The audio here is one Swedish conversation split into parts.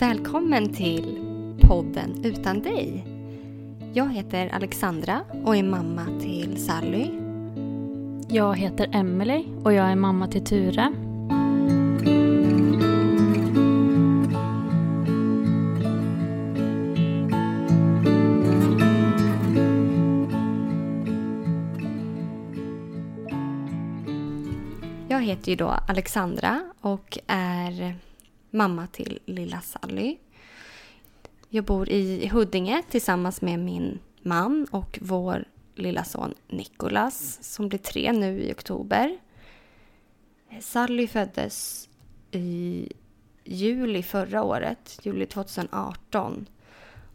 Välkommen till podden Utan dig. Jag heter Alexandra och är mamma till Sally. Jag heter Emily och jag är mamma till Ture. Jag heter ju då Alexandra och är mamma till lilla Sally. Jag bor i Huddinge tillsammans med min man och vår lilla son Nikolas som blir tre nu i oktober. Sally föddes i juli förra året, juli 2018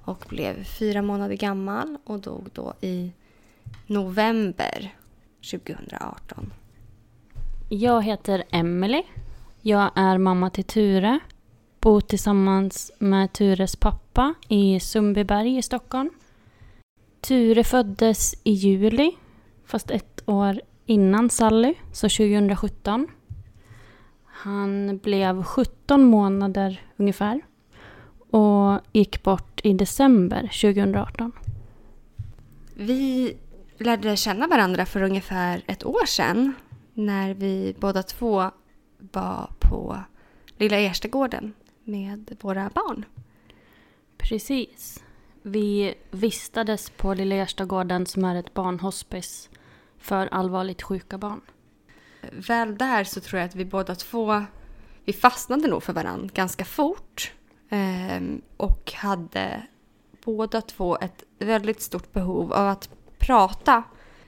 och blev fyra månader gammal och dog då i november 2018. Jag heter Emelie jag är mamma till Ture. Bor tillsammans med Tures pappa i Sundbyberg i Stockholm. Ture föddes i juli, fast ett år innan Sally, så 2017. Han blev 17 månader ungefär och gick bort i december 2018. Vi lärde känna varandra för ungefär ett år sedan när vi båda två var på Lilla Erstagården med våra barn. Precis. Vi vistades på Lilla Erstagården som är ett barnhospice för allvarligt sjuka barn. Väl där så tror jag att vi båda två vi fastnade nog för varandra ganska fort ehm, och hade båda två ett väldigt stort behov av att prata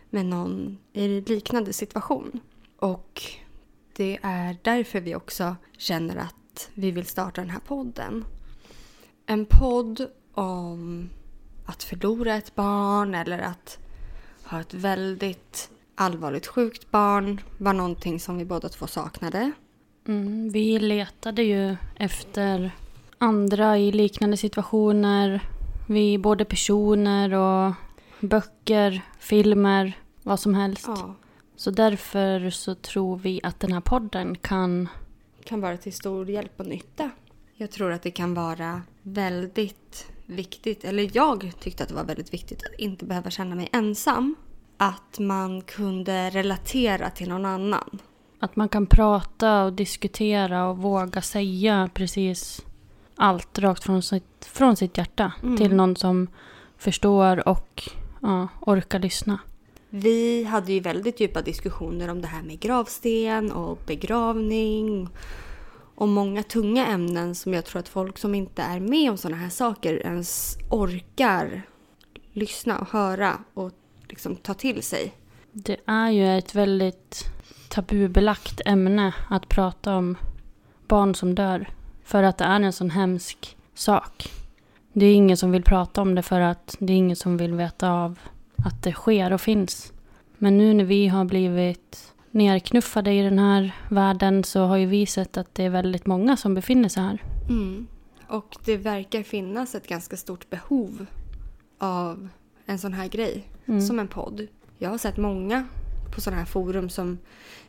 med någon i liknande situation. Och det är därför vi också känner att vi vill starta den här podden. En podd om att förlora ett barn eller att ha ett väldigt allvarligt sjukt barn var någonting som vi båda två saknade. Mm, vi letade ju efter andra i liknande situationer. Vi både personer och böcker, filmer, vad som helst. Ja, Så därför så tror vi att den här podden kan... kan vara till stor hjälp och nytta. Jag tror att det kan vara väldigt viktigt, eller jag tyckte att det var väldigt viktigt att inte behöva känna mig ensam. Att man kunde relatera till någon annan. Att man kan prata och diskutera och våga säga precis allt rakt från sitt, från sitt hjärta Mm. till någon som förstår och ja, orkar lyssna. Vi hade ju väldigt djupa diskussioner om det här med gravsten och begravning. Och många tunga ämnen som jag tror att folk som inte är med om sådana här saker ens orkar lyssna och höra och liksom ta till sig. Det är ju ett väldigt tabubelagt ämne att prata om barn som dör. För att det är en sån hemsk sak. Det är ingen som vill prata om det för att det är ingen som vill veta av att det sker och finns. Men nu när vi har blivit nerknuffade i den här världen så har ju vi sett att det är väldigt många som befinner sig här. Mm. Och det verkar finnas ett ganska stort behov av en sån här grej. Mm. Som en podd. Jag har sett många på sådana här forum som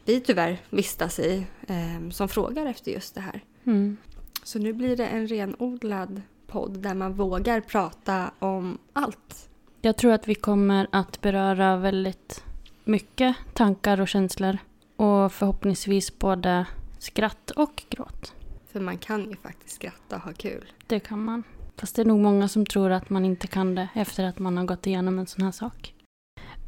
vi tyvärr vistas i eh, som frågar efter just det här. Mm. Så nu blir det en renodlad podd där man vågar prata om allt. Jag tror att vi kommer att beröra väldigt mycket tankar och känslor. Och förhoppningsvis både skratt och gråt. För man kan ju faktiskt skratta och ha kul. Det kan man. Fast det är nog många som tror att man inte kan det efter att man har gått igenom en sån här sak.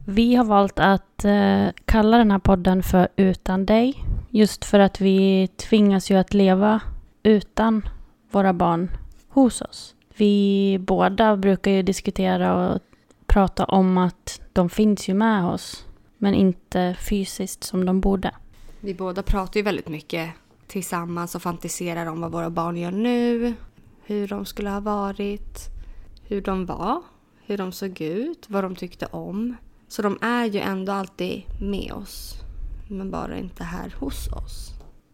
Vi har valt att eh, kalla den här podden för Utan dig. Just för att vi tvingas ju att leva utan våra barn hos oss. Vi båda brukar ju diskutera och prata om att de finns ju med oss. Men inte fysiskt som de borde. Vi båda pratar ju väldigt mycket tillsammans och fantiserar om vad våra barn gör nu. Hur de skulle ha varit. Hur de var. Hur de såg ut. Vad de tyckte om. Så de är ju ändå alltid med oss. Men bara inte här hos oss.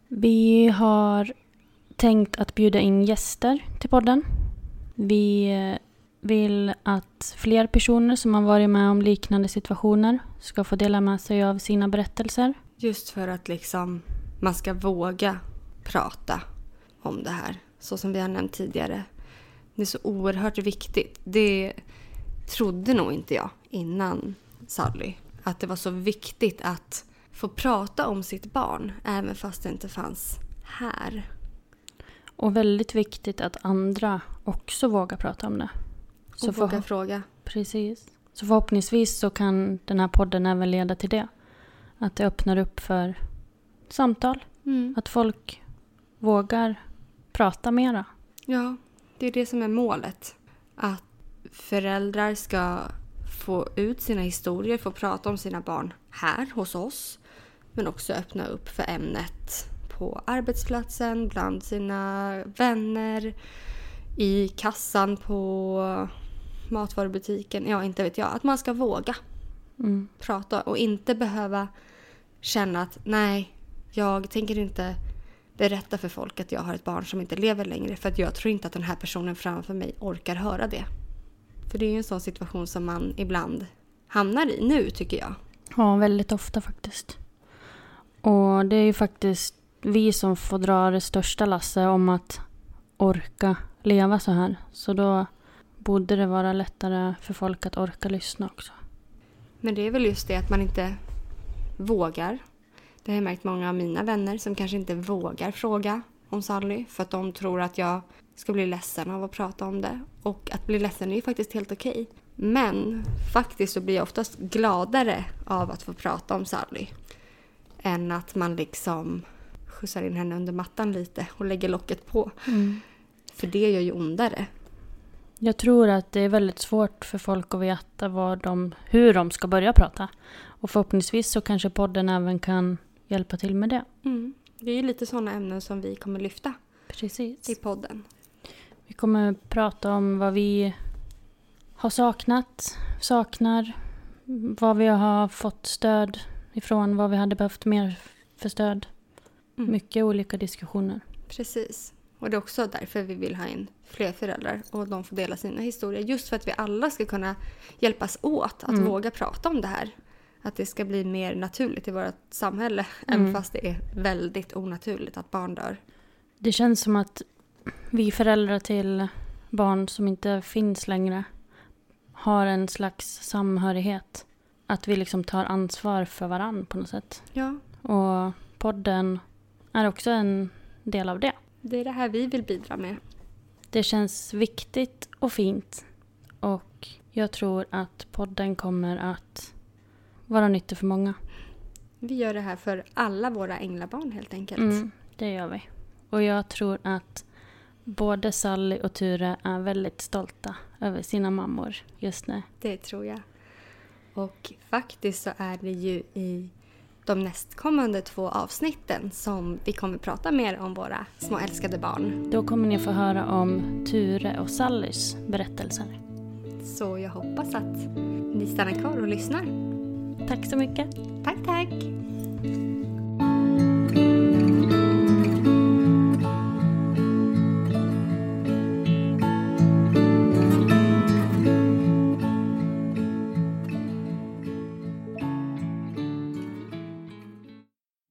Vi har tänkt att bjuda in gäster till podden. Vi eh, vill att fler personer som har varit med om liknande situationer ska få dela med sig av sina berättelser. Just för att liksom man ska våga prata om det här så som vi har nämnt tidigare. Det är så oerhört viktigt. Det trodde nog inte jag innan Sally. Att det var så viktigt att få prata om sitt barn även fast det inte fanns här. Och väldigt viktigt att andra också vågar prata om det. Så och våga fråga. Precis. Så förhoppningsvis så kan den här podden även leda till det. Att det öppnar upp för samtal. Mm. Att folk vågar prata mera. Ja, det är det som är målet. Att föräldrar ska få ut sina historier, få prata om sina barn här hos oss. Men också öppna upp för ämnet på arbetsplatsen, bland sina vänner, i kassan på matvarubutiken. Ja, inte vet jag. Att man ska våga mm. prata och inte behöva känna att nej, jag tänker inte berätta för folk att jag har ett barn som inte lever längre för att jag tror inte att den här personen framför mig orkar höra det. För det är ju en sån situation som man ibland hamnar i nu tycker jag. Ja, väldigt ofta faktiskt. Och det är ju faktiskt vi som får dra det största lasset om att orka leva så här. Så då borde det vara lättare för folk att orka lyssna också. Men det är väl just det att man inte vågar. Det har jag märkt många av mina vänner som kanske inte vågar fråga om Sally för att de tror att jag ska bli ledsen av att prata om det. Och att bli ledsen är ju faktiskt helt okej. Men faktiskt så blir jag oftast gladare av att få prata om Sally än att man liksom skjutsar in henne under mattan lite och lägger locket på. Mm. För det gör ju ondare. Jag tror att det är väldigt svårt för folk att veta vad de, hur de ska börja prata. Och förhoppningsvis så kanske podden även kan hjälpa till med det. Mm. Det är ju lite sådana ämnen som vi kommer lyfta Precis. i podden. Vi kommer prata om vad vi har saknat, saknar, vad vi har fått stöd ifrån, vad vi hade behövt mer för stöd. Mm. Mycket olika diskussioner. Precis. Och det är också därför vi vill ha in fler föräldrar och de får dela sina historier. Just för att vi alla ska kunna hjälpas åt att mm. våga prata om det här. Att det ska bli mer naturligt i vårt samhälle. Mm. Även fast det är väldigt onaturligt att barn dör. Det känns som att vi föräldrar till barn som inte finns längre har en slags samhörighet. Att vi liksom tar ansvar för varann på något sätt. Ja. Och podden är också en del av det. Det är det här vi vill bidra med. Det känns viktigt och fint. Och jag tror att podden kommer att vara nyttig för många. Vi gör det här för alla våra änglabarn helt enkelt. Mm, det gör vi. Och jag tror att både Sally och Ture är väldigt stolta över sina mammor just nu. Det tror jag. Och faktiskt så är det ju i de nästkommande två avsnitten som vi kommer prata mer om våra små älskade barn. Då kommer ni få höra om Ture och Sallys berättelser. Så jag hoppas att ni stannar kvar och lyssnar. Tack så mycket. Tack, tack.